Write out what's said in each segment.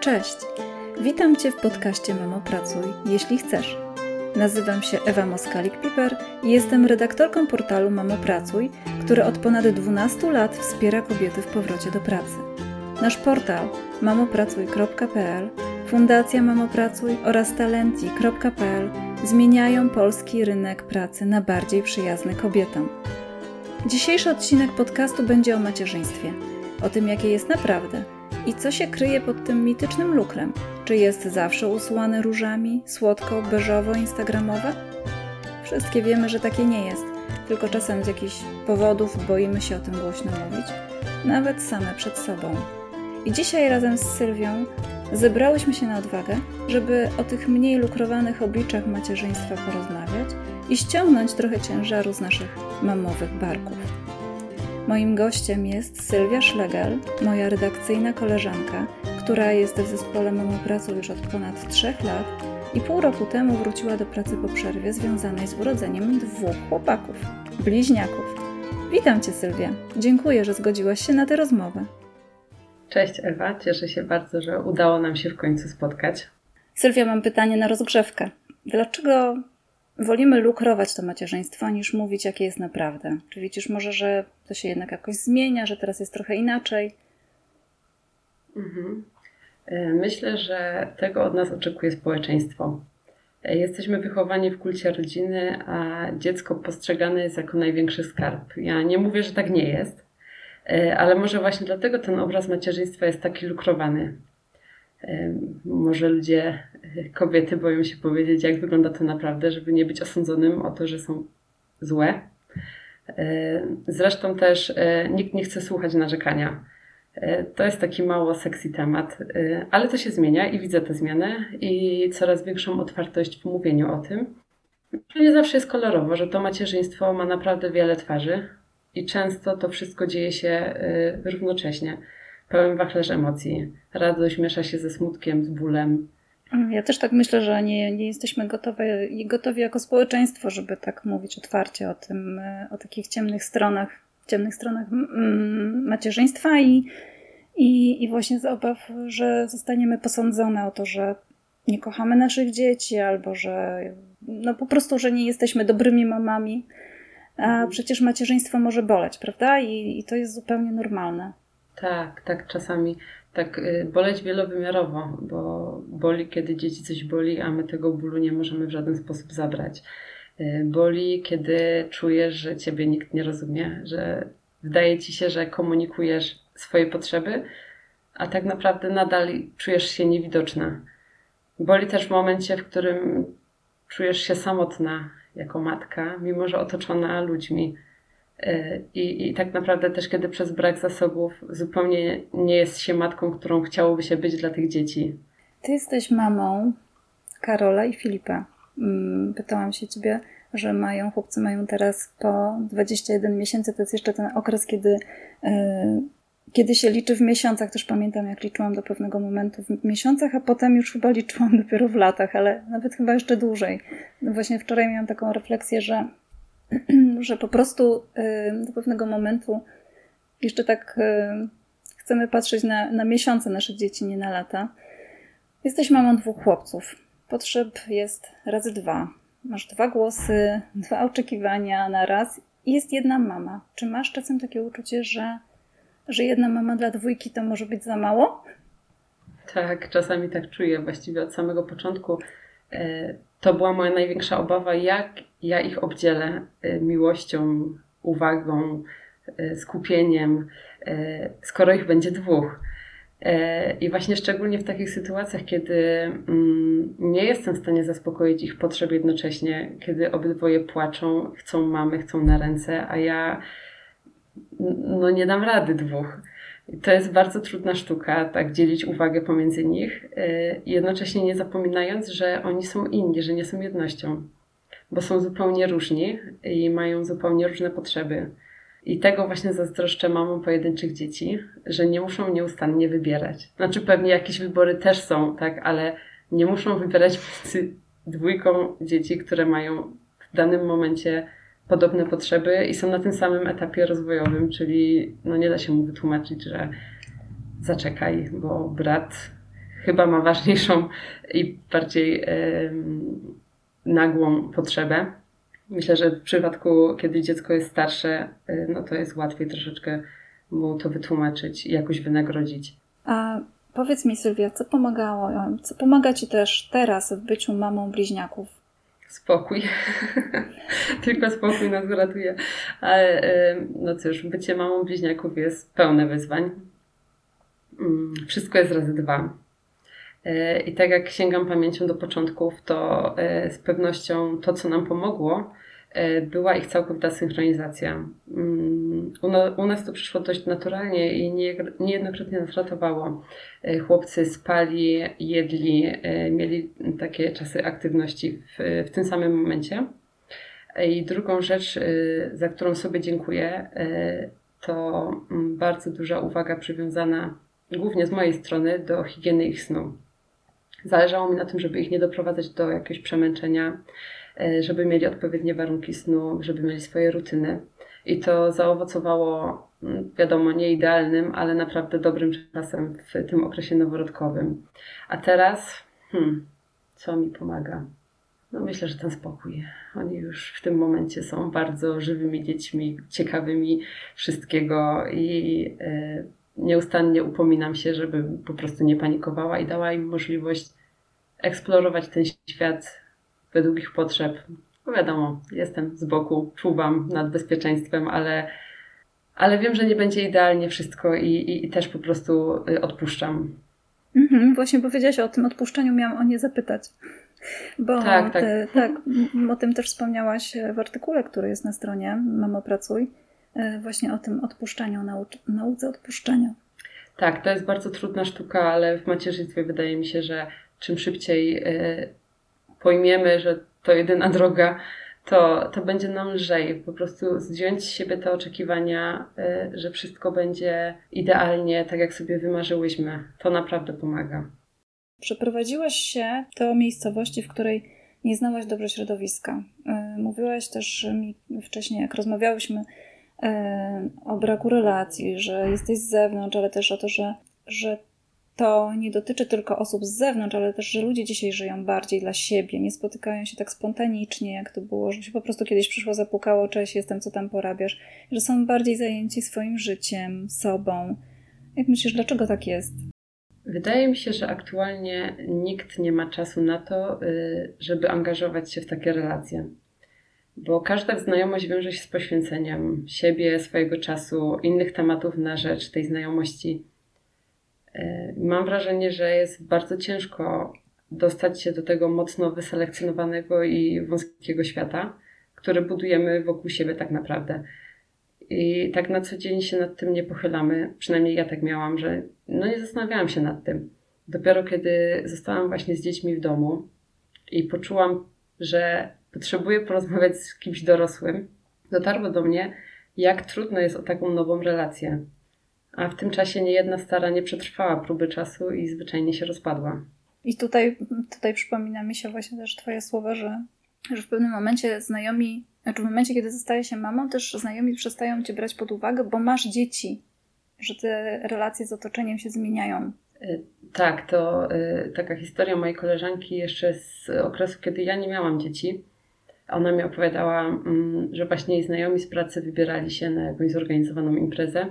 Cześć! Witam Cię w podcaście Mamo Pracuj, jeśli chcesz. Nazywam się Ewa Moskalik-Piper i jestem redaktorką portalu Mamo Pracuj, który od ponad 12 lat wspiera kobiety w powrocie do pracy. Nasz portal mamopracuj.pl, Fundacja Mamo Pracuj oraz talenti.pl zmieniają polski rynek pracy na bardziej przyjazny kobietom. Dzisiejszy odcinek podcastu będzie o macierzyństwie, o tym jakie jest naprawdę – i co się kryje pod tym mitycznym lukrem? Czy jest zawsze usłane różami, słodko, beżowo, instagramowe? Wszystkie wiemy, że takie nie jest, tylko czasem z jakichś powodów boimy się o tym głośno mówić, nawet same przed sobą. I dzisiaj razem z Sylwią zebrałyśmy się na odwagę, żeby o tych mniej lukrowanych obliczach macierzyństwa porozmawiać i ściągnąć trochę ciężaru z naszych mamowych barków. Moim gościem jest Sylwia Szlegel, moja redakcyjna koleżanka, która jest w zespole Mamo Pracy już od ponad 3 lat i pół roku temu wróciła do pracy po przerwie związanej z urodzeniem dwóch chłopaków, bliźniaków. Witam Cię Sylwia. Dziękuję, że zgodziłaś się na tę rozmowę. Cześć Ewa, cieszę się bardzo, że udało nam się w końcu spotkać. Sylwia, mam pytanie na rozgrzewkę. Dlaczego wolimy lukrować to macierzyństwo, niż mówić, jakie jest naprawdę. Czy widzisz może, że to się jednak jakoś zmienia, że teraz jest trochę inaczej? Mhm. E, myślę, że tego od nas oczekuje społeczeństwo. E, jesteśmy wychowani w kulcie rodziny, a dziecko postrzegane jest jako największy skarb. Ja nie mówię, że tak nie jest, e, ale może właśnie dlatego ten obraz macierzyństwa jest taki lukrowany. Może ludzie, kobiety boją się powiedzieć, jak wygląda to naprawdę, żeby nie być osądzonym o to, że są złe. Zresztą też e, nikt nie chce słuchać narzekania. E, to jest taki mało sexy temat, e, ale to się zmienia i widzę tę zmianę i coraz większą otwartość w mówieniu o tym. Nie zawsze jest kolorowo, że to macierzyństwo ma naprawdę wiele twarzy i często to wszystko dzieje się równocześnie pełen wachlarz emocji. Radość miesza się ze smutkiem, z bólem. Ja też tak myślę, że nie, nie jesteśmy gotowe, gotowi jako społeczeństwo, żeby tak mówić otwarcie o tym, o takich ciemnych stronach, ciemnych stronach macierzyństwa i, i, i właśnie z obaw, że zostaniemy posądzone o to, że nie kochamy naszych dzieci albo że no po prostu, że nie jesteśmy dobrymi mamami. A mhm. przecież macierzyństwo może boleć, prawda? I, i to jest zupełnie normalne. Tak, tak, czasami tak y, boleć wielowymiarowo, bo boli, kiedy dzieci coś boli, a my tego bólu nie możemy w żaden sposób zabrać. Y, boli, kiedy czujesz, że ciebie nikt nie rozumie, że wydaje ci się, że komunikujesz swoje potrzeby, a tak naprawdę nadal czujesz się niewidoczna. Boli też w momencie, w którym czujesz się samotna jako matka, mimo że otoczona ludźmi I, I tak naprawdę też, kiedy przez brak zasobów zupełnie nie jest się matką, którą chciałoby się być dla tych dzieci. Ty jesteś mamą Karola i Filipa. Mm, pytałam się ciebie, że mają, chłopcy mają teraz po 21 miesięcy, to jest jeszcze ten okres, kiedy, yy, kiedy się liczy w miesiącach. Też pamiętam, jak liczyłam do pewnego momentu w miesiącach, a potem już chyba liczyłam dopiero w latach, ale nawet chyba jeszcze dłużej. No właśnie wczoraj miałam taką refleksję, że że po prostu y, do pewnego momentu jeszcze tak y, chcemy patrzeć na, na miesiące naszych dzieci, nie na lata. Jesteś mamą dwóch chłopców. Potrzeb jest razy dwa. Masz dwa głosy, dwa oczekiwania na raz i jest jedna mama. Czy masz czasem takie uczucie, że, że jedna mama dla dwójki to może być za mało? Tak, czasami tak czuję. Właściwie od samego początku to była moja największa obawa, jak ja ich obdzielę y, miłością, uwagą, y, skupieniem, skoro ich będzie dwóch. I właśnie szczególnie w takich sytuacjach, kiedy mm, nie jestem w stanie zaspokoić ich potrzeb jednocześnie, kiedy obydwoje płaczą, chcą mamy, chcą na ręce, a ja no nie dam rady dwóch. To jest bardzo trudna sztuka, tak dzielić uwagę pomiędzy nich, jednocześnie nie zapominając, że oni są inni, że nie są jednością bo są zupełnie różni i mają zupełnie różne potrzeby. I tego właśnie zazdroszczę mamom pojedynczych dzieci, że nie muszą nieustannie wybierać. Znaczy pewnie jakieś wybory też są, tak, ale nie muszą wybierać między dwójką dzieci, które mają w danym momencie podobne potrzeby i są na tym samym etapie rozwojowym, czyli no nie da się mu wytłumaczyć, że zaczekaj, bo brat chyba ma ważniejszą i bardziej nagłą potrzebę. Myślę, że w przypadku, kiedy dziecko jest starsze, y, no to jest łatwiej troszeczkę mu to wytłumaczyć i jakoś wynagrodzić. A powiedz mi, Sylwia, co pomagało, co pomaga Ci też teraz w byciu mamą bliźniaków? Spokój. Tylko spokój nas ratuje. Ale no cóż, bycie mamą bliźniaków jest pełne wyzwań. Mm, wszystko jest razy dwa. E, I tak jak sięgam pamięcią do początków, to e, z pewnością to, co nam pomogło, e, była ich całkowita synchronizacja. Mm, u nas to przyszło dość naturalnie i niejednokrotnie nas ratowało. Chłopcy spali, jedli, mieli takie czasy aktywności w, w tym samym momencie. I drugą rzecz, za którą sobie dziękuję, to mm, bardzo duża uwaga przywiązana głównie z mojej strony do higieny ich snu. Zależało mi na tym, żeby ich nie doprowadzać do jakiegoś przemęczenia, e, żeby mieli odpowiednie warunki snu, żeby mieli swoje rutyny. I to zaowocowało, mm, wiadomo, nie idealnym, ale naprawdę dobrym czasem w tym okresie noworodkowym. A teraz, hmm, co mi pomaga? No myślę, że ten spokój. Oni już w tym momencie są bardzo żywymi dziećmi, ciekawymi wszystkiego i e, nieustannie upominam się, żeby po prostu nie panikowała i dała im możliwość eksplorować ten świat według ich potrzeb. Bo wiadomo, jestem z boku, czuwam nad bezpieczeństwem, ale, ale wiem, że nie będzie idealnie wszystko i, i, i też po prostu y, odpuszczam. Mhm, właśnie powiedziałaś o tym odpuszczeniu, miałam o nie zapytać. Bo tak, tak. Tak, o tym też wspomniałaś w artykule, który jest na stronie Mamo Pracuj. E, właśnie o tym odpuszczaniu, nauce, nauce odpuszczania. Tak, to jest bardzo trudna sztuka, ale w macierzyństwie wydaje mi się, że czym szybciej e, pojmiemy, że to jedyna droga, to, to będzie nam lżej. Po prostu zdjąć z siebie te oczekiwania, e, że wszystko będzie idealnie, tak jak sobie wymarzyłyśmy. To naprawdę pomaga. Przeprowadziłaś się do miejscowości, w której nie znałaś dobrze środowiska. Mówiłaś też mi wcześniej, jak rozmawiałyśmy, o braku relacji, że jesteś z zewnątrz, ale też o to, że, że to nie dotyczy tylko osób z zewnątrz, ale też, że ludzie dzisiaj żyją bardziej dla siebie, nie spotykają się tak spontanicznie, jak to było, że się po prostu kiedyś przyszło, zapukało, cześć, jestem, co tam porabiasz, że są bardziej zajęci swoim życiem, sobą. Jak myślisz, dlaczego tak jest? Wydaje mi się, że aktualnie nikt nie ma czasu na to, y, żeby angażować się w takie relacje bo każda znajomość wiąże się z poświęceniem siebie, swojego czasu, innych tematów na rzecz tej znajomości. E, mam wrażenie, że jest bardzo ciężko dostać się do tego mocno wyselekcjonowanego i wąskiego świata, który budujemy wokół siebie tak naprawdę. I tak na co dzień się nad tym nie pochylamy. Przynajmniej ja tak miałam, że no nie zastanawiałam się nad tym. Dopiero kiedy zostałam właśnie z dziećmi w domu i poczułam, że potrzebuję porozmawiać z kimś dorosłym, dotarło do mnie, jak trudno jest o taką nową relację. A w tym czasie niejedna stara nie przetrwała próby czasu i zwyczajnie się rozpadła. I tutaj, tutaj przypomina mi się właśnie też Twoje słowa, że, że w pewnym momencie znajomi, znaczy w momencie, kiedy zostaje się mamą, też znajomi przestają Cię brać pod uwagę, bo masz dzieci, że te relacje z otoczeniem się zmieniają. Y, tak, to y, taka historia mojej koleżanki jeszcze z okresu, kiedy ja nie miałam dzieci. Ona mi opowiadała, mm, że właśnie jej znajomi z pracy wybierali się na jakąś zorganizowaną imprezę.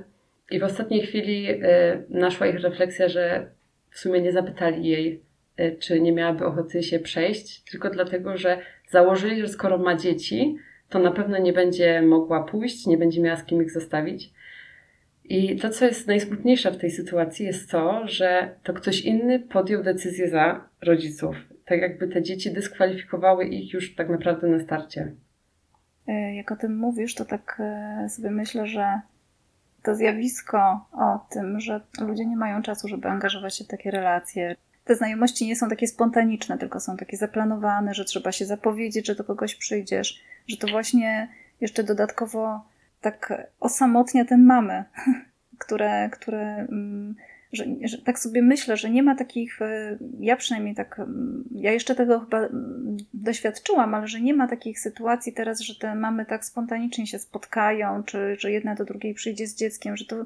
I w ostatniej chwili y, naszła ich refleksja, że w sumie nie zapytali jej, y, czy nie miałaby ochoty się przejść, tylko dlatego, że założyli, że skoro ma dzieci, to na pewno nie będzie mogła pójść, nie będzie miała z kim ich zostawić. I to, co jest najsmutniejsze w tej sytuacji, jest to, że to ktoś inny podjął decyzję za rodziców tak jakby te dzieci dyskwalifikowały ich już tak naprawdę na starcie. E, jak o tym mówisz, to tak e, sobie myślę, że to zjawisko o tym, że ludzie nie mają czasu, żeby angażować się w takie relacje. Te znajomości nie są takie spontaniczne, tylko są takie zaplanowane, że trzeba się zapowiedzieć, że do kogoś przyjdziesz, że to właśnie jeszcze dodatkowo tak osamotnia te mamy, które, które mm, że, że, tak sobie myślę, że nie ma takich, e, ja przynajmniej tak, ja jeszcze tego chyba doświadczyłam, ale że nie ma takich sytuacji teraz, że te mamy tak spontanicznie się spotkają, czy że jedna do drugiej przyjdzie z dzieckiem, że to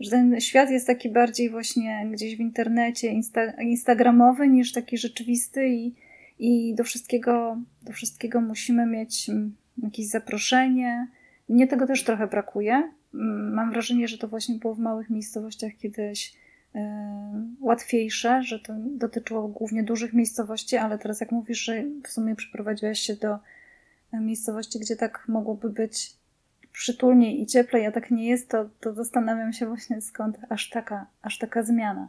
że ten świat jest taki bardziej właśnie gdzieś w internecie insta instagramowy niż taki rzeczywisty i, i do wszystkiego, do wszystkiego musimy mieć mm, jakieś zaproszenie. Mnie tego też trochę brakuje. Mm, mam wrażenie, że to właśnie było w małych miejscowościach kiedyś łatwiejsze, że to dotyczyło głównie dużych miejscowości, ale teraz jak mówisz, że w sumie przeprowadziłaś się do e, miejscowości, gdzie tak mogłoby być przytulniej i cieplej, a tak nie jest, to, to zastanawiam się właśnie skąd aż taka, aż taka zmiana.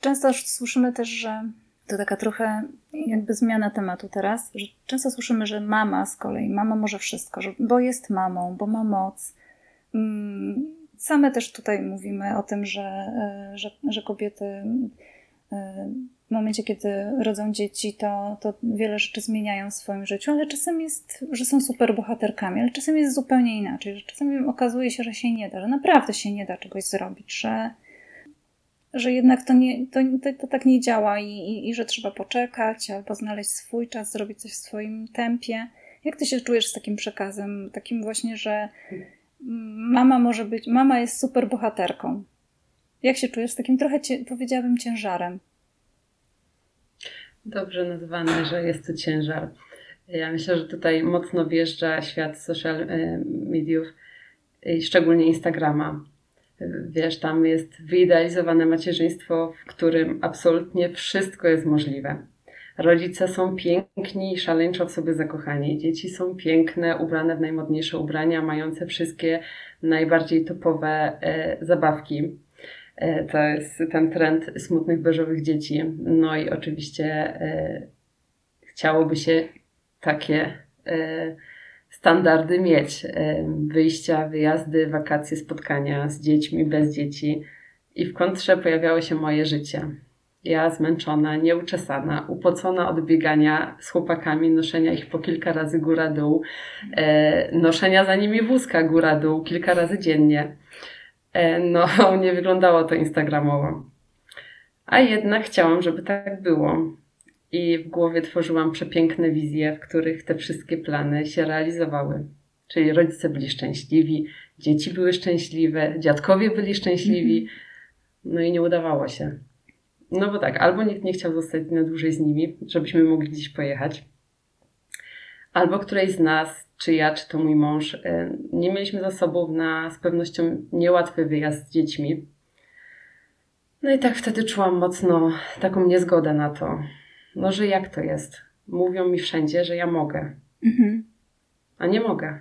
Często słyszymy też, że to taka trochę jakby zmiana tematu teraz, że często słyszymy, że mama z kolei, mama może wszystko, że, bo jest mamą, bo ma moc. Mm, same też tutaj mówimy o tym, że, e, że, że kobiety e, w momencie, kiedy rodzą dzieci, to, to wiele rzeczy zmieniają w swoim życiu, ale czasem jest, że są super bohaterkami, ale czasem jest zupełnie inaczej, że czasem okazuje się, że się nie da, że naprawdę się nie da czegoś zrobić, że, że jednak to, nie, to, to, to tak nie działa i, i, i, że trzeba poczekać albo znaleźć swój czas, zrobić coś w swoim tempie. Jak ty się czujesz z takim przekazem, takim właśnie, że mama może być, mama jest super bohaterką. Jak się czujesz z takim trochę, powiedziałabym, ciężarem? Dobrze nazwane, że jest to ciężar. Ja myślę, że tutaj mocno wjeżdża świat social e, mediów, szczególnie Instagrama. Wiesz, tam jest wyidealizowane macierzyństwo, w którym absolutnie wszystko jest możliwe. Rodzice są piękni, szaleńczo w sobie zakochani. Dzieci są piękne, ubrane w najmodniejsze ubrania, mające wszystkie najbardziej topowe e, zabawki. E, to jest ten trend smutnych beżowych dzieci. No i oczywiście e, chciałoby się takie standardy mieć. Wyjścia, wyjazdy, wakacje, spotkania z dziećmi, bez dzieci. I w kontrze pojawiało się moje życie. Ja zmęczona, nieuczesana, upocona od biegania z chłopakami, noszenia ich po kilka razy góra-dół, noszenia za nimi wózka góra-dół kilka razy dziennie. E, no, nie wyglądało to instagramowo. A jednak chciałam, żeby tak było. I w głowie tworzyłam przepiękne wizje, w których te wszystkie plany się realizowały. Czyli rodzice byli szczęśliwi, dzieci były szczęśliwe, dziadkowie byli szczęśliwi. Mhm. No i nie udawało się. No bo tak, albo nikt nie chciał zostać na dłużej z nimi, żebyśmy mogli gdzieś pojechać, albo któreś z nas czy ja, czy to mój mąż, e, nie mieliśmy za sobą na z pewnością niełatwy wyjazd z dziećmi. No i tak wtedy czułam mocno taką niezgodę na to. No, że jak to jest? Mówią mi wszędzie, że ja mogę. Mhm. A nie mogę.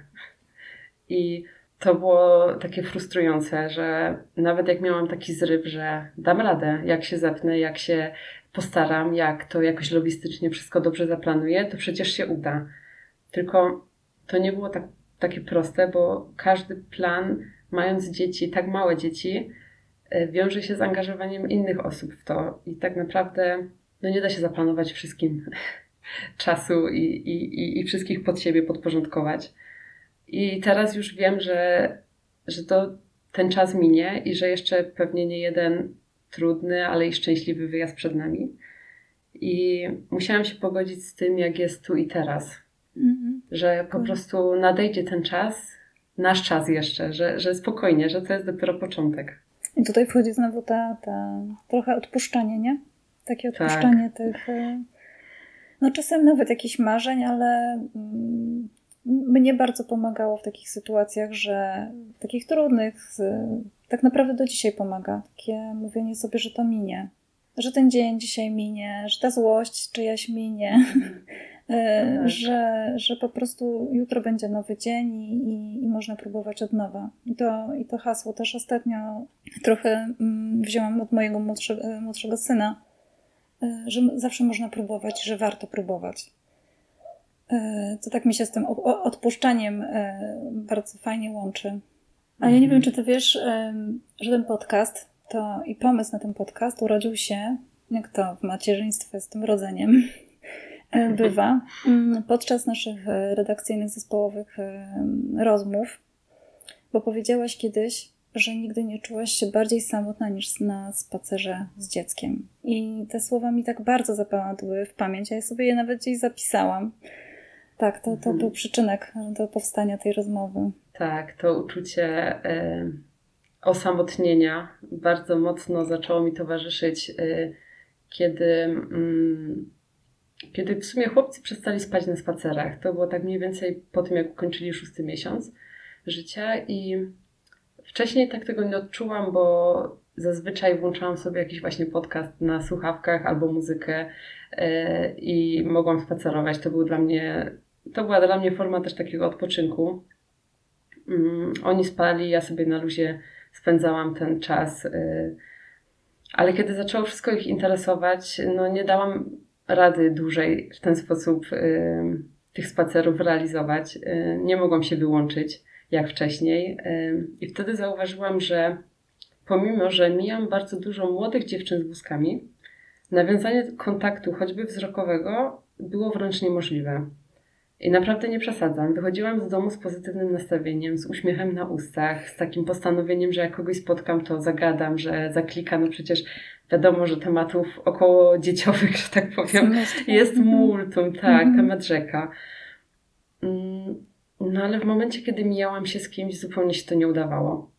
I to było takie frustrujące, że nawet jak miałam taki zryw, że dam radę, jak się zepnę, jak się postaram, jak to jakoś logistycznie wszystko dobrze zaplanuję, to przecież się uda. Tylko to nie było tak, takie proste, bo każdy plan, mając dzieci, tak małe dzieci, e, wiąże się z angażowaniem innych osób w to. I tak naprawdę no nie da się zaplanować wszystkim czasu i, i, i wszystkich pod siebie podporządkować. I teraz już wiem, że, że to ten czas minie i że jeszcze pewnie nie jeden trudny, ale i szczęśliwy wyjazd przed nami. I musiałam się pogodzić z tym, jak jest tu i teraz. Mhm. Że po prostu nadejdzie ten czas, nasz czas jeszcze, że, że spokojnie, że to jest dopiero początek. I tutaj wchodzi znowu ta, ta trochę odpuszczanie, nie? Takie tak. odpuszczanie tak. tych. E, no czasem nawet jakichś marzeń, ale mm, mnie bardzo pomagało w takich sytuacjach, że takich trudnych, tak naprawdę do dzisiaj pomaga. Takie mówienie sobie, że to minie. Że ten dzień dzisiaj minie, że ta złość czyjaś minie, tak. że, że po prostu jutro będzie nowy dzień i, i, i, można próbować od nowa. I to, I to hasło też ostatnio trochę mm, wzięłam od mojego młodszego, e, młodszego syna, e, że zawsze można próbować, że warto próbować. To tak mi się z tym odpuszczaniem bardzo fajnie łączy. A ja nie mhm. wiem, czy ty wiesz, że ten podcast to i pomysł na ten podcast urodził się, jak to w macierzyństwie z tym rodzeniem, E, bywa mm, podczas naszych e, redakcyjnych, zespołowych e, rozmów, bo powiedziałaś kiedyś, że nigdy nie czułaś się bardziej samotna niż na spacerze z dzieckiem. I te słowa mi tak bardzo zapadły w pamięć, a ja sobie je nawet gdzieś zapisałam. Tak, to, to mhm. był przyczynek do powstania tej rozmowy. Tak, to uczucie osamotnienia bardzo mocno zaczęło mi towarzyszyć, y, kiedy, mm, kiedy w sumie chłopcy przestali spać na spacerach. To było tak mniej więcej po tym, jak ukończyli szósty miesiąc życia i wcześniej tak tego nie odczułam, bo zazwyczaj włączałam sobie jakiś właśnie podcast na słuchawkach albo muzykę i mogłam spacerować. To był dla mnie, to była dla mnie forma też takiego odpoczynku. Mm, oni spali, ja sobie na luzie spędzałam ten czas. Y, ale kiedy zaczęło wszystko ich interesować, no nie dałam rady dłużej w ten sposób y, tych spacerów realizować. Y, nie mogłam się wyłączyć jak wcześniej. I wtedy zauważyłam, że pomimo, że mijam bardzo dużo młodych dziewczyn z wózkami, nawiązanie kontaktu, choćby wzrokowego, było wręcz niemożliwe. I naprawdę nie przesadzam. Wychodziłam z domu z pozytywnym nastawieniem, z uśmiechem na ustach, z takim postanowieniem, że jak kogoś spotkam, to zagadam, że zaklika. No przecież wiadomo, że tematów około dzieciowych, że tak powiem, jest mhm. multum, tak, mhm. temat rzeka. Mm, no ale w momencie, kiedy mijałam się z kimś, zupełnie się to nie udawało.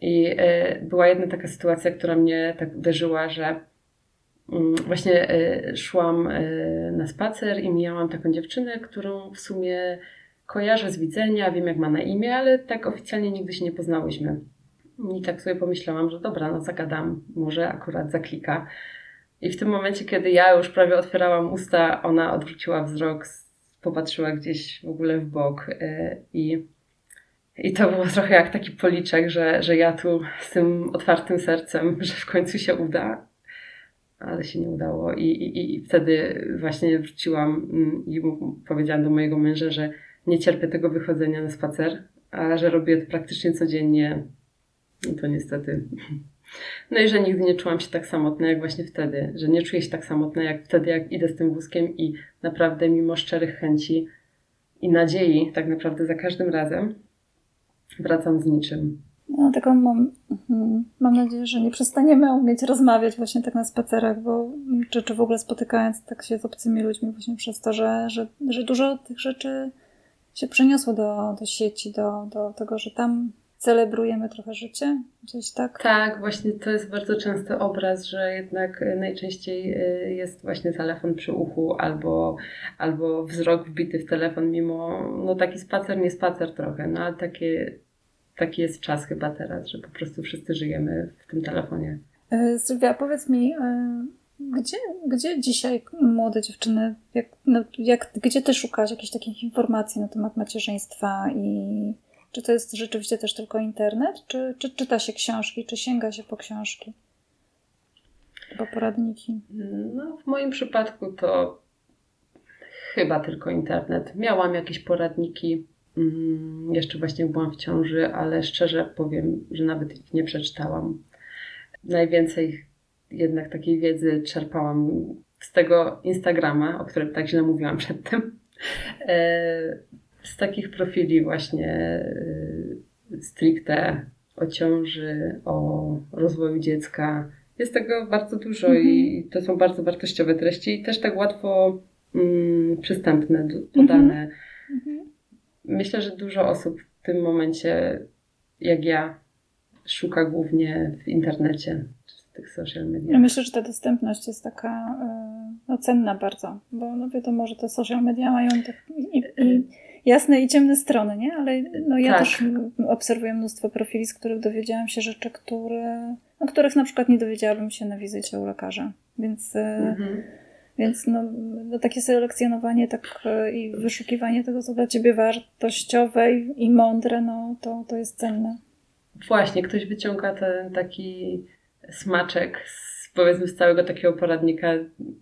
I y, była jedna taka sytuacja, która mnie tak uderzyła, że właśnie e, szłam e, na spacer i mijałam taką dziewczynę, którą w sumie kojarzę z widzenia, wiem jak ma na imię, ale tak oficjalnie nigdy się nie poznałyśmy. I tak sobie pomyślałam, że dobra, no zagadam, może akurat zaklika. I w tym momencie, kiedy ja już prawie otwierałam usta, ona odwróciła wzrok, popatrzyła gdzieś w ogóle w bok e, i, i to było trochę jak taki policzek, że, że ja tu z tym otwartym sercem, że w końcu się uda ale się nie udało. I, i, i wtedy właśnie wróciłam mm, i powiedziałam do mojego męża, że nie cierpię tego wychodzenia na spacer, a że robię to praktycznie codziennie. To niestety. No i że nigdy nie czułam się tak samotna jak właśnie wtedy, że nie czuję się tak samotna jak wtedy, jak idę z tym wózkiem i naprawdę mimo szczerych chęci i nadziei, tak naprawdę za każdym razem wracam z niczym. No, taką mam, mhm, mam nadzieję, że nie przestaniemy umieć rozmawiać właśnie tak na spacerach, bo czy, czy w ogóle spotykając tak się z obcymi ludźmi właśnie przez to, że, że, że dużo tych rzeczy się przeniosło do, do sieci, do, do tego, że tam celebrujemy trochę życie, coś tak? Tak, właśnie to jest bardzo częsty obraz, że jednak najczęściej y, jest właśnie telefon przy uchu albo, albo wzrok wbity w telefon, mimo no taki spacer, nie spacer trochę, no ale takie taki jest czas chyba teraz, że po prostu wszyscy żyjemy w tym telefonie. E, Sylwia, powiedz mi, e, gdzie, gdzie dzisiaj młode dziewczyny, jak, no, jak, gdzie ty szukasz jakichś takich informacji na temat macierzyństwa i czy to jest rzeczywiście też tylko internet, czy, czy czyta się książki, czy sięga się po książki? Po poradniki? No, w moim przypadku to chyba tylko internet. Miałam jakieś poradniki jeszcze właśnie byłam w ciąży, ale szczerze powiem, że nawet ich nie przeczytałam. Najwięcej jednak takiej wiedzy czerpałam z tego Instagrama, o którym tak źle mówiłam przedtem. E, z takich profili właśnie e, stricte o ciąży, o rozwoju dziecka. Jest tego bardzo dużo mm -hmm. i to są bardzo wartościowe treści i też tak łatwo mm, przystępne, podane. Mm -hmm myślę, że dużo osób w tym momencie, jak ja, szuka głównie w internecie czy w tych social mediach. Ja myślę, że ta dostępność jest taka e, no, cenna bardzo, bo no wiadomo, że te social media mają tak i, i jasne i ciemne strony, nie? Ale no, ja tak. też obserwuję mnóstwo profili, z których dowiedziałam się rzeczy, które, o których na przykład nie dowiedziałabym się na wizycie u lekarza. Więc e, mhm. Więc no, no takie selekcjonowanie tak, e, i wyszukiwanie tego, co dla ciebie wartościowe i, i mądre, no, to, to jest cenne. Właśnie, ktoś wyciąga ten taki smaczek z, powiedzmy z całego takiego poradnika.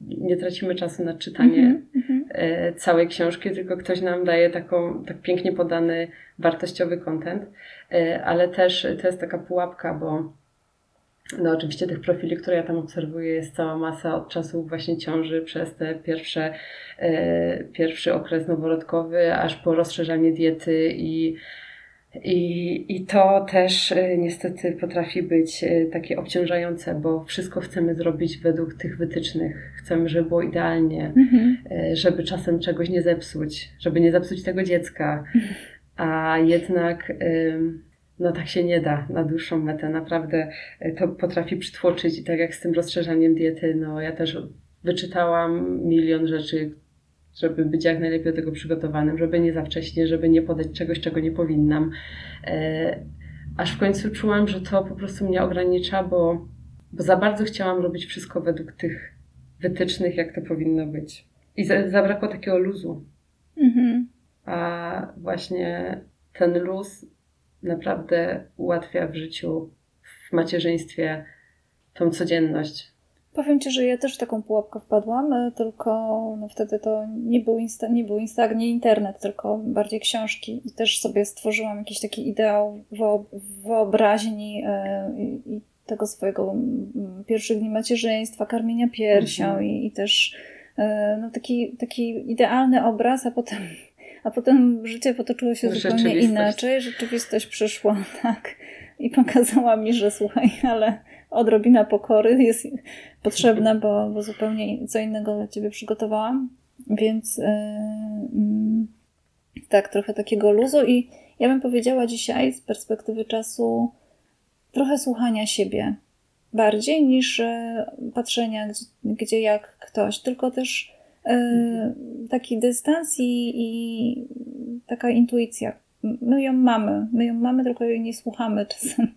Nie tracimy czasu na czytanie mm -hmm. całej książki, tylko ktoś nam daje taką, tak pięknie podany, wartościowy content. E, ale też to jest taka pułapka, bo no oczywiście tych profili, które ja tam obserwuję jest cała masa od czasu właśnie ciąży przez te pierwsze, e, pierwszy okres noworodkowy, aż po rozszerzanie diety i i, I to też e, niestety potrafi być e, takie obciążające, bo wszystko chcemy zrobić według tych wytycznych. Chcemy, żeby było idealnie, mhm. E, żeby czasem czegoś nie zepsuć, żeby nie zepsuć tego dziecka. A jednak no tak się nie da na dłuższą metę. Naprawdę e, to potrafi przytłoczyć i tak jak z tym rozszerzaniem diety, no ja też wyczytałam milion rzeczy, żeby być jak najlepiej do tego przygotowanym, żeby nie za wcześnie, żeby nie podać czegoś, czego nie powinnam. E, aż w końcu czułam, że to po prostu mnie ogranicza, bo, bo za bardzo chciałam robić wszystko według tych wytycznych, jak to powinno być. I za, zabrakło takiego luzu. Mhm. A właśnie ten luz naprawdę ułatwia w życiu, w macierzyństwie tą codzienność. Powiem Ci, że ja też w taką pułapkę wpadłam, e, tylko no wtedy to nie był, insta, nie był insta, nie internet, tylko bardziej książki i też sobie stworzyłam jakiś taki ideał wyobraźni e, i tego swojego pierwszych dni macierzyństwa, karmienia piersią mhm. i, i, też e, no, taki, taki idealny obraz, a potem, a potem życie potoczyło się zupełnie inaczej. Rzeczywistość przyszła, tak. I pokazała mi, że słuchaj, ale odrobina pokory jest potrzebna, bo, bo zupełnie co innego dla ciebie przygotowałam. Więc yy, tak, trochę takiego luzu i ja bym powiedziała dzisiaj z perspektywy czasu trochę słuchania siebie bardziej niż e, patrzenia gdzie, gdzie jak ktoś, tylko też taki dystans i, i taka intuicja. My ją mamy, my ją mamy, tylko jej nie słuchamy czasem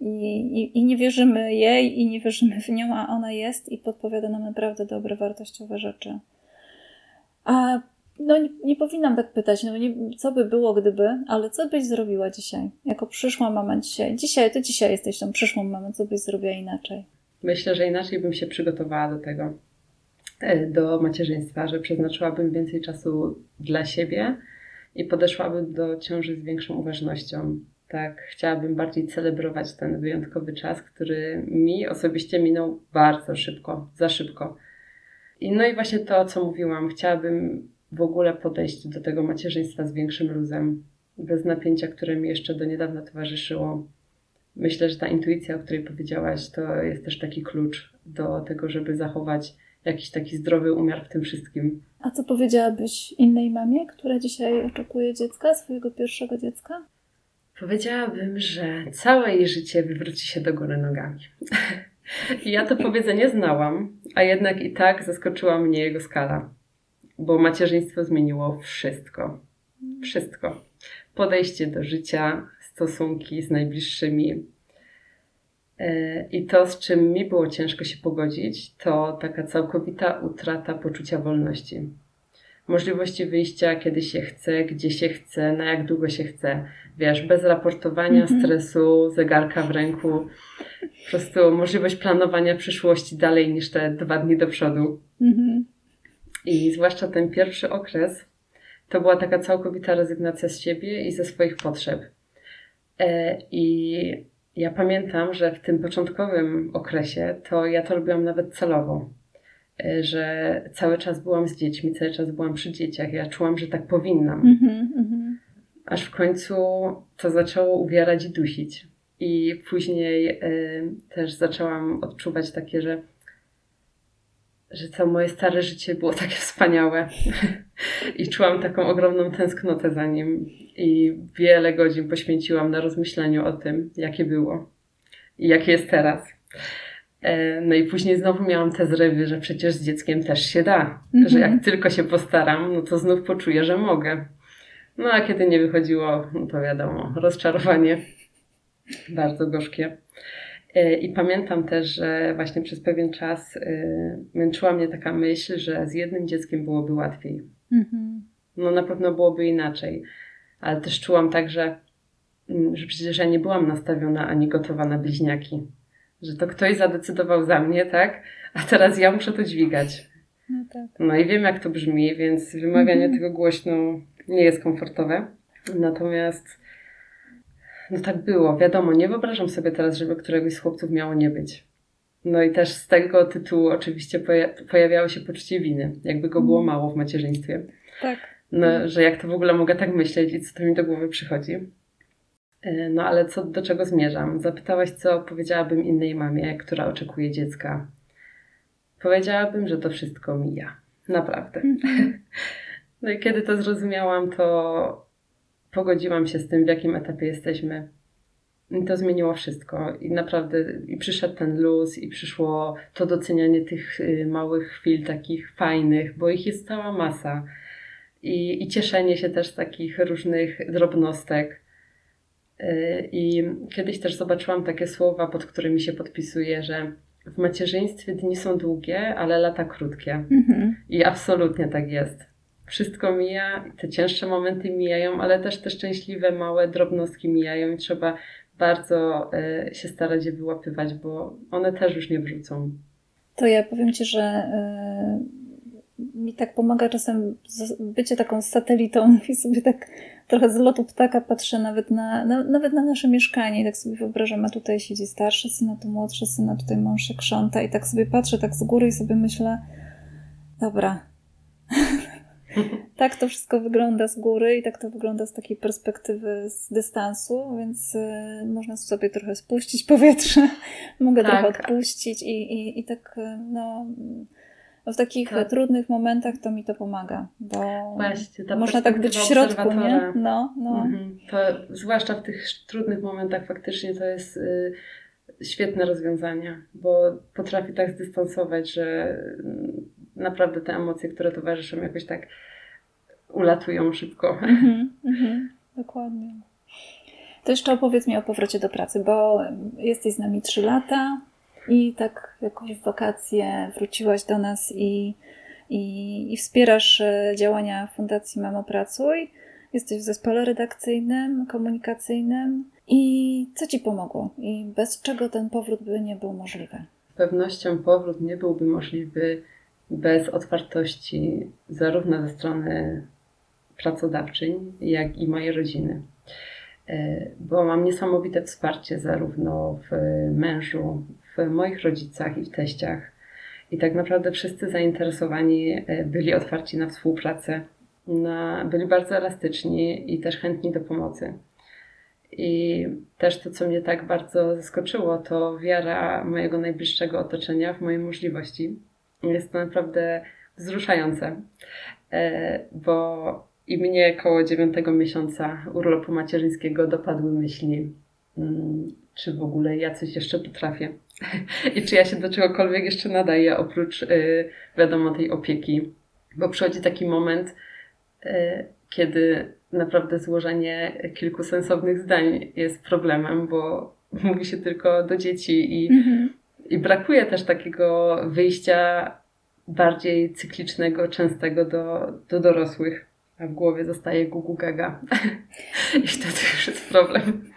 i, i, i nie wierzymy jej i nie wierzymy w nią, a ona jest i podpowiada nam naprawdę dobre, wartościowe rzeczy. A no nie, nie powinnam tak pytać, no nie, co by było gdyby, ale co byś zrobiła dzisiaj? Jako przyszła mama dzisiaj. Dzisiaj, to dzisiaj jesteś tą przyszłą mamą, co byś zrobiła inaczej? Myślę, że inaczej bym się przygotowała do tego, e, do macierzyństwa, że przeznaczyłabym więcej czasu dla siebie i podeszłabym do ciąży z większą uważnością tak, chciałabym bardziej celebrować ten wyjątkowy czas, który mi osobiście minął bardzo szybko, za szybko. I no i właśnie to, co mówiłam, chciałabym w ogóle podejść do tego macierzyństwa z większym luzem, bez napięcia, które mi jeszcze do niedawna towarzyszyło. Myślę, że ta intuicja, o której powiedziałaś, to jest też taki klucz do tego, żeby zachować jakiś taki zdrowy umiar w tym wszystkim. A co powiedziałabyś innej mamie, która dzisiaj oczekuje dziecka, swojego pierwszego dziecka? Powiedziałabym, że całe jej życie wywróci się do góry nogami. I ja to powiedzenie znałam, a jednak i tak zaskoczyła mnie jego skala, bo macierzyństwo zmieniło wszystko. Wszystko. Podejście do życia, stosunki z najbliższymi. E, I to, z czym mi było ciężko się pogodzić, to taka całkowita utrata poczucia wolności możliwości wyjścia, kiedy się chce, gdzie się chce, na jak długo się chce. Wiesz, bez raportowania mm -hmm. stresu, zegarka w ręku. Po prostu możliwość planowania przyszłości dalej niż te dwa dni do przodu. Mm -hmm. I zwłaszcza ten pierwszy okres to była taka całkowita rezygnacja z siebie i ze swoich potrzeb. E, I ja pamiętam, że w tym początkowym okresie to ja to robiłam nawet celowo. E, że cały czas byłam z dziećmi, cały czas byłam przy dzieciach. Ja czułam, że tak powinnam. Mm-hmm, mm-hmm. Aż w końcu to zaczęło uwierać i dusić. I później y, też zaczęłam odczuwać takie, że, że całe moje stare życie było takie wspaniałe. I czułam taką ogromną tęsknotę za nim. I wiele godzin poświęciłam na rozmyślaniu o tym, jakie było i jakie jest teraz. E, no i później znowu miałam te zrywy, że przecież z dzieckiem też się da, że jak tylko się postaram, no to znów poczuję, że mogę. No a kiedy nie wychodziło, no to wiadomo, rozczarowanie bardzo gorzkie. E, I pamiętam też, że właśnie przez pewien czas e, męczyła mnie taka myśl, że z jednym dzieckiem byłoby łatwiej. Mm-hmm. No na pewno byłoby inaczej, ale też czułam tak, że, mm, że przecież ja nie byłam nastawiona ani gotowa na bliźniaki że to ktoś zadecydował za mnie, tak? A teraz ja muszę to dźwigać. No, tak. no i wiem, jak to brzmi, więc wymawianie mhm. tego głośno nie jest komfortowe. Natomiast no tak było, wiadomo, nie wyobrażam sobie teraz, żeby któregoś z chłopców miało nie być. No i też z tego tytułu oczywiście pojawiało się poczucie winy, jakby go było mhm. mało w macierzyństwie. Tak. No, że jak to w ogóle mogę tak myśleć i co to mi do głowy przychodzi. E, no ale co, do czego zmierzam? Zapytałaś, co powiedziałabym innej mamie, która oczekuje dziecka. Powiedziałabym, że to wszystko mija. Naprawdę. Mhm. No i kiedy to zrozumiałam, to pogodziłam się z tym, w jakim etapie jesteśmy. to zmieniło wszystko i naprawdę i przyszedł ten luz i przyszło to docenianie tych y, małych chwil takich fajnych, bo ich jest cała masa i, i cieszenie się też z takich różnych drobnostek. Y, I kiedyś też zobaczyłam takie słowa, pod którymi się podpisuję, że w macierzyństwie dni są długie, ale lata krótkie. Mhm. I absolutnie tak jest. Wszystko mija, te cięższe momenty mijają, ale też te szczęśliwe, małe drobnostki mijają i trzeba bardzo y, się starać je wyłapywać, bo one też już nie wrócą. To ja powiem Ci, że y, mi tak pomaga czasem bycie taką satelitą i sobie tak trochę z lotu ptaka patrzę nawet na, na, nawet na nasze mieszkanie i tak sobie wyobrażam, a tutaj siedzi starszy syn, a tu młodszy syn, a tutaj mąż się krząta i tak sobie patrzę tak z góry i sobie myślę, dobra, tak to wszystko wygląda z góry i tak to wygląda z takiej perspektywy, z dystansu, więc y, można sobie trochę spuścić powietrze, mogę tak. trochę odpuścić i, i, i tak y, no, w takich tak. trudnych momentach to mi to pomaga, bo Właśnie, można tak być w środku, nie? No, no. Mhm. To, zwłaszcza w tych trudnych momentach faktycznie to jest y, świetne rozwiązanie, bo potrafi tak zdystansować, że y, naprawdę te emocje, które towarzyszą jakoś tak ulatują szybko. Mhm, mhm, dokładnie. To jeszcze opowiedz mi o powrocie do pracy, bo jesteś z nami trzy lata i tak jakoś w wakacje wróciłaś do nas i, i, i wspierasz e, działania Fundacji Mamo Pracuj. Jesteś w zespole redakcyjnym, komunikacyjnym. I co Ci pomogło? I bez czego ten powrót by nie był możliwy? Z pewnością powrót nie byłby możliwy bez otwartości zarówno ze strony pracodawczyń, jak i mojej rodziny. E, bo mam niesamowite wsparcie zarówno w mężu, w moich rodzicach i w teściach. I tak naprawdę wszyscy zainteresowani e, byli otwarci na współpracę, na, byli bardzo elastyczni i też chętni do pomocy. I też to, co mnie tak bardzo zaskoczyło, to wiara mojego najbliższego otoczenia w moje możliwości. Jest to naprawdę wzruszające, e, bo i mnie koło dziewiątego miesiąca urlopu macierzyńskiego dopadły myśli, mm, czy w ogóle ja coś jeszcze potrafię i czy ja się do czegokolwiek jeszcze nadaję, oprócz y, wiadomo tej opieki. Bo przychodzi taki moment, y, kiedy naprawdę złożenie kilku sensownych zdań jest problemem, bo mówi się tylko do dzieci i, mhm. I brakuje też takiego wyjścia bardziej cyklicznego, częstego do, do dorosłych a w głowie zostaje gugu gaga. I wtedy już jest problem.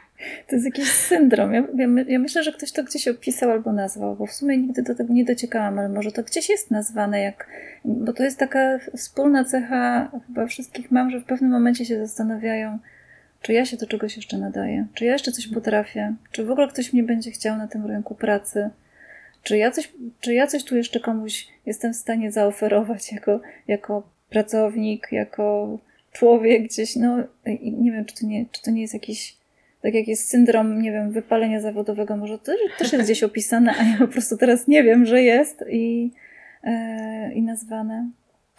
To jest jakiś syndrom. Ja, ja, ja, myślę, że ktoś to gdzieś opisał albo nazwał, bo w sumie nigdy do tego nie dociekałam, ale może to gdzieś jest nazwane, jak, bo to jest taka wspólna cecha chyba wszystkich mam, że w pewnym momencie się zastanawiają, czy ja się do czegoś jeszcze nadaję, czy ja jeszcze coś potrafię, czy w ogóle ktoś mnie będzie chciał na tym rynku pracy, czy ja coś, czy ja coś tu jeszcze komuś jestem w stanie zaoferować jako, jako pracownik, jako człowiek gdzieś, no nie wiem, czy to nie, czy to nie jest jakiś, tak jak jest syndrom, nie wiem, wypalenia zawodowego, może to też jest gdzieś opisane, a ja po prostu teraz nie wiem, że jest i, e, i nazwane.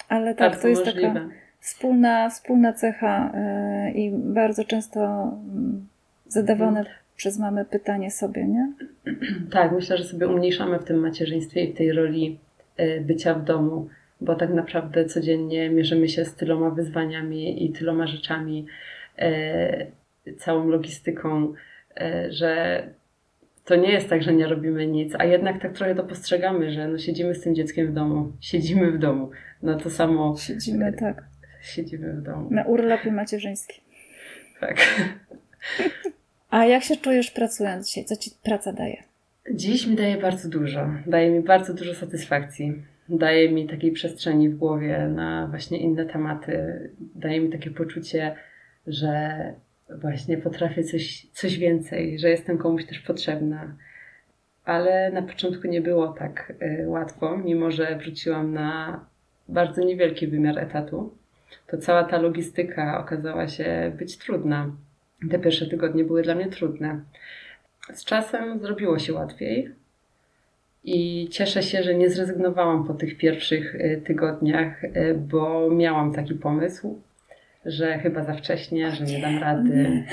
Ale tak, tak to jest możliwe. taka wspólna, wspólna cecha e, i bardzo często mm, zadawane mhm. Przez mamy pytanie sobie, nie? Tak, myślę, że sobie umniejszamy w tym macierzyństwie i w tej roli e, bycia w domu bo tak naprawdę codziennie mierzymy się z tyloma wyzwaniami i tyloma rzeczami, e, całą logistyką, e, że to nie jest tak, że nie robimy nic, a jednak tak trochę to postrzegamy, że no siedzimy z tym dzieckiem w domu, siedzimy w domu, no to samo. Siedzimy, tak. Siedzimy w domu. Na urlopie macierzyńskim. Tak. A jak się czujesz pracując dzisiaj? Co ci praca daje? Dziś mi daje bardzo dużo. Daje mi bardzo dużo satysfakcji daje mi takiej przestrzeni w głowie na właśnie inne tematy. Daje mi takie poczucie, że właśnie potrafię coś, coś więcej, że jestem komuś też potrzebna. Ale na początku nie było tak y, łatwo, mimo że wróciłam na bardzo niewielki wymiar etatu. To cała ta logistyka okazała się być trudna. Te pierwsze tygodnie były dla mnie trudne. Z czasem zrobiło się łatwiej, i cieszę się, że nie zrezygnowałam po tych pierwszych y, tygodniach, y, bo miałam taki pomysł, że chyba za wcześnie, że nie dam rady.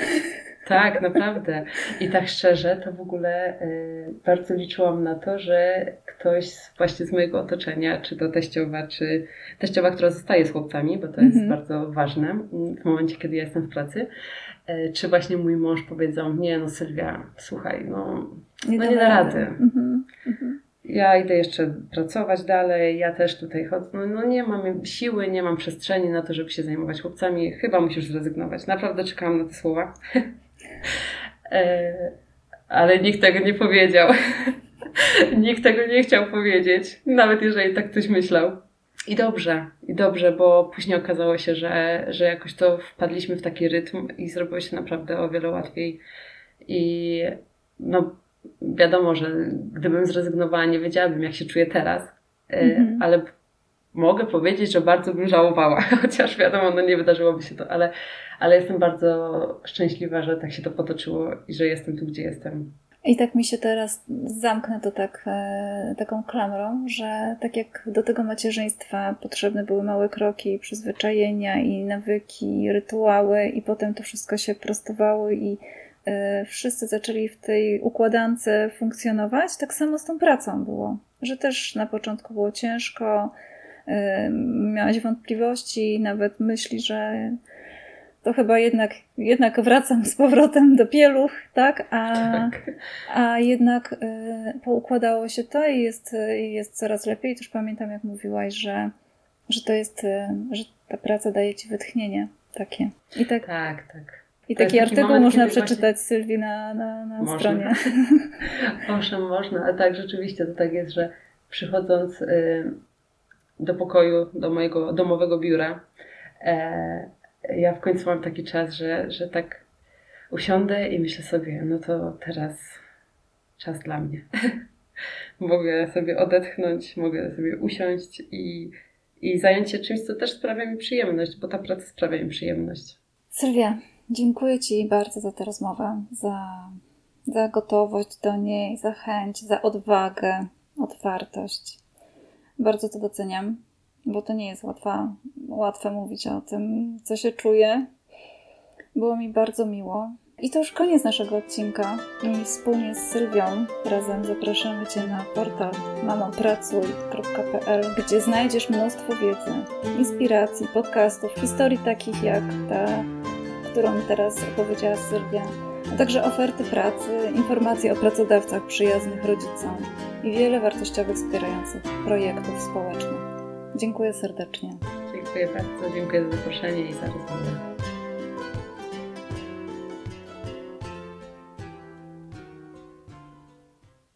Tak, naprawdę. I tak szczerze, to w ogóle y, bardzo liczyłam na to, że ktoś właśnie z mojego otoczenia, czy to teściowa, czy teściowa, która zostaje z chłopcami, bo to jest mm -hmm. bardzo ważne w momencie, kiedy ja jestem w pracy, czy właśnie mój mąż powiedział, nie no Sylwia, słuchaj, no nie, no nie da rady. Mm -hmm ja idę jeszcze pracować dalej, ja też tutaj chodzę. No, no, nie mam siły, nie mam przestrzeni na to, żeby się zajmować chłopcami. Chyba musisz zrezygnować. Naprawdę czekałam na te słowa. e, ale nikt tego nie powiedział. nikt tego nie chciał powiedzieć, nawet jeżeli tak ktoś myślał. I dobrze, i dobrze, bo później okazało się, że, że jakoś to wpadliśmy w taki rytm i zrobiło się naprawdę o wiele łatwiej. I no, wiadomo, że gdybym zrezygnowała, nie wiedziałabym, jak się czuję teraz, mm-hmm. ale mogę powiedzieć, że bardzo bym żałowała, chociaż wiadomo, no nie wydarzyłoby się to, ale, ale jestem bardzo szczęśliwa, że tak się to potoczyło i że jestem tu, gdzie jestem. I tak mi się teraz zamknę to tak, e, taką klamrą, że tak jak do tego macierzyństwa potrzebne były małe kroki, przyzwyczajenia i nawyki, rytuały, i potem to wszystko się prostowało i E, wszyscy zaczęli w tej układance funkcjonować, tak samo z tą pracą było. Że też na początku było ciężko, e, miałaś wątpliwości, nawet myśli, że to chyba jednak, jednak wracam z powrotem do pieluch, tak? A, tak. a jednak e, poukładało się to i jest, jest coraz lepiej. Też pamiętam, jak mówiłaś, że, że to jest, że ta praca daje ci wytchnienie takie. I tak, tak. tak. I taki, taki artykuł moment, można przeczytać właśnie... Sylwii na, na, na można. stronie. Owszem, można, ale tak, rzeczywiście to tak jest, że przychodząc y, do pokoju, do mojego domowego biura, e, ja w końcu mam taki czas, że, że tak usiądę i myślę sobie, no to teraz czas dla mnie. mogę sobie odetchnąć, mogę sobie usiąść i, i zająć się czymś, co też sprawia mi przyjemność, bo ta praca sprawia mi przyjemność. Sylwia, Dziękuję Ci bardzo za tę rozmowę, za, za gotowość do niej, za chęć, za odwagę, otwartość. Bardzo to doceniam, bo to nie jest łatwa, łatwe mówić o tym, co się czuję. Było mi bardzo miło. I to już koniec naszego odcinka. I wspólnie z Sylwią razem zapraszamy Cię na portal mamopracuj.pl, gdzie znajdziesz mnóstwo wiedzy, inspiracji, podcastów, historii takich jak ta którą teraz opowiedziała Sylwia, a także oferty pracy, informacje o pracodawcach przyjaznych rodzicom i wiele wartościowych wspierających projektów społecznych. Dziękuję serdecznie. Dziękuję bardzo, dziękuję za zaproszenie i za rozmowę.